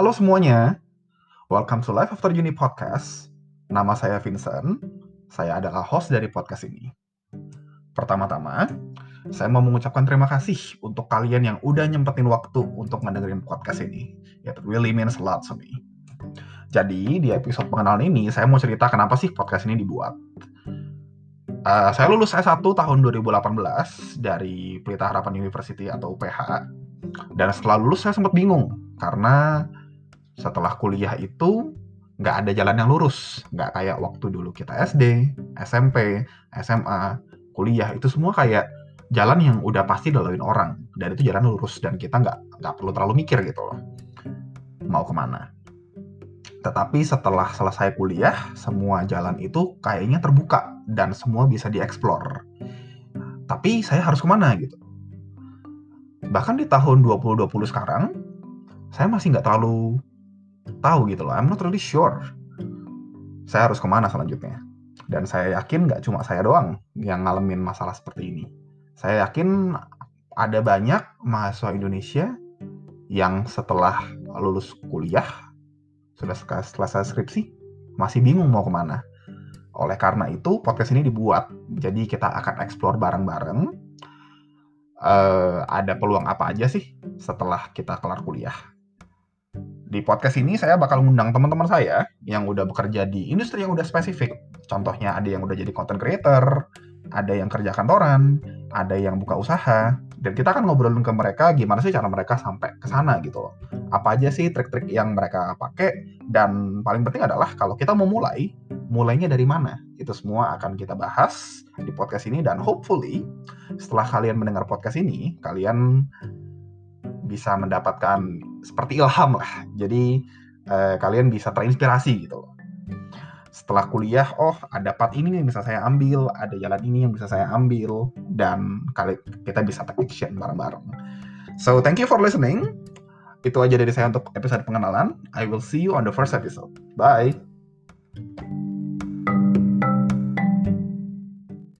Halo semuanya, welcome to Life After Uni Podcast. Nama saya Vincent, saya adalah host dari podcast ini. Pertama-tama, saya mau mengucapkan terima kasih untuk kalian yang udah nyempetin waktu untuk ngedengerin podcast ini. It really means a lot to me. Jadi, di episode pengenalan ini, saya mau cerita kenapa sih podcast ini dibuat. Uh, saya lulus S1 tahun 2018 dari Pelita Harapan University atau UPH. Dan setelah lulus saya sempat bingung, karena setelah kuliah itu nggak ada jalan yang lurus. Nggak kayak waktu dulu kita SD SMP SMA kuliah itu semua kayak jalan yang udah pasti dilaluin orang. Dan itu jalan lurus dan kita nggak nggak perlu terlalu mikir gitu loh. Mau ke mana. Tetapi setelah selesai kuliah semua jalan itu kayaknya terbuka dan semua bisa dieksplor. Tapi saya harus ke mana gitu. Bahkan di tahun 2020 sekarang saya masih nggak terlalu tahu gitu loh. I'm not really sure. Saya harus ke mana selanjutnya. Dan saya yakin nggak cuma saya doang yang ngalamin masalah seperti ini. Saya yakin ada banyak mahasiswa Indonesia yang setelah lulus kuliah, sudah selesai skripsi, masih bingung mau ke mana. Oleh karena itu, podcast ini dibuat. Jadi kita akan explore bareng-bareng. Uh, ada peluang apa aja sih setelah kita kelar kuliah di podcast ini saya bakal ngundang teman-teman saya yang udah bekerja di industri yang udah spesifik. Contohnya ada yang udah jadi content creator, ada yang kerja kantoran, ada yang buka usaha, dan kita akan ngobrolin ke mereka gimana sih cara mereka sampai ke sana gitu. Apa aja sih trik-trik yang mereka pakai, dan paling penting adalah kalau kita mau mulai, mulainya dari mana? Itu semua akan kita bahas di podcast ini, dan hopefully setelah kalian mendengar podcast ini, kalian bisa mendapatkan seperti ilham lah. Jadi eh, kalian bisa terinspirasi gitu loh. Setelah kuliah, oh ada part ini yang bisa saya ambil, ada jalan ini yang bisa saya ambil, dan kali kita bisa take action bareng-bareng. So thank you for listening. Itu aja dari saya untuk episode pengenalan. I will see you on the first episode. Bye.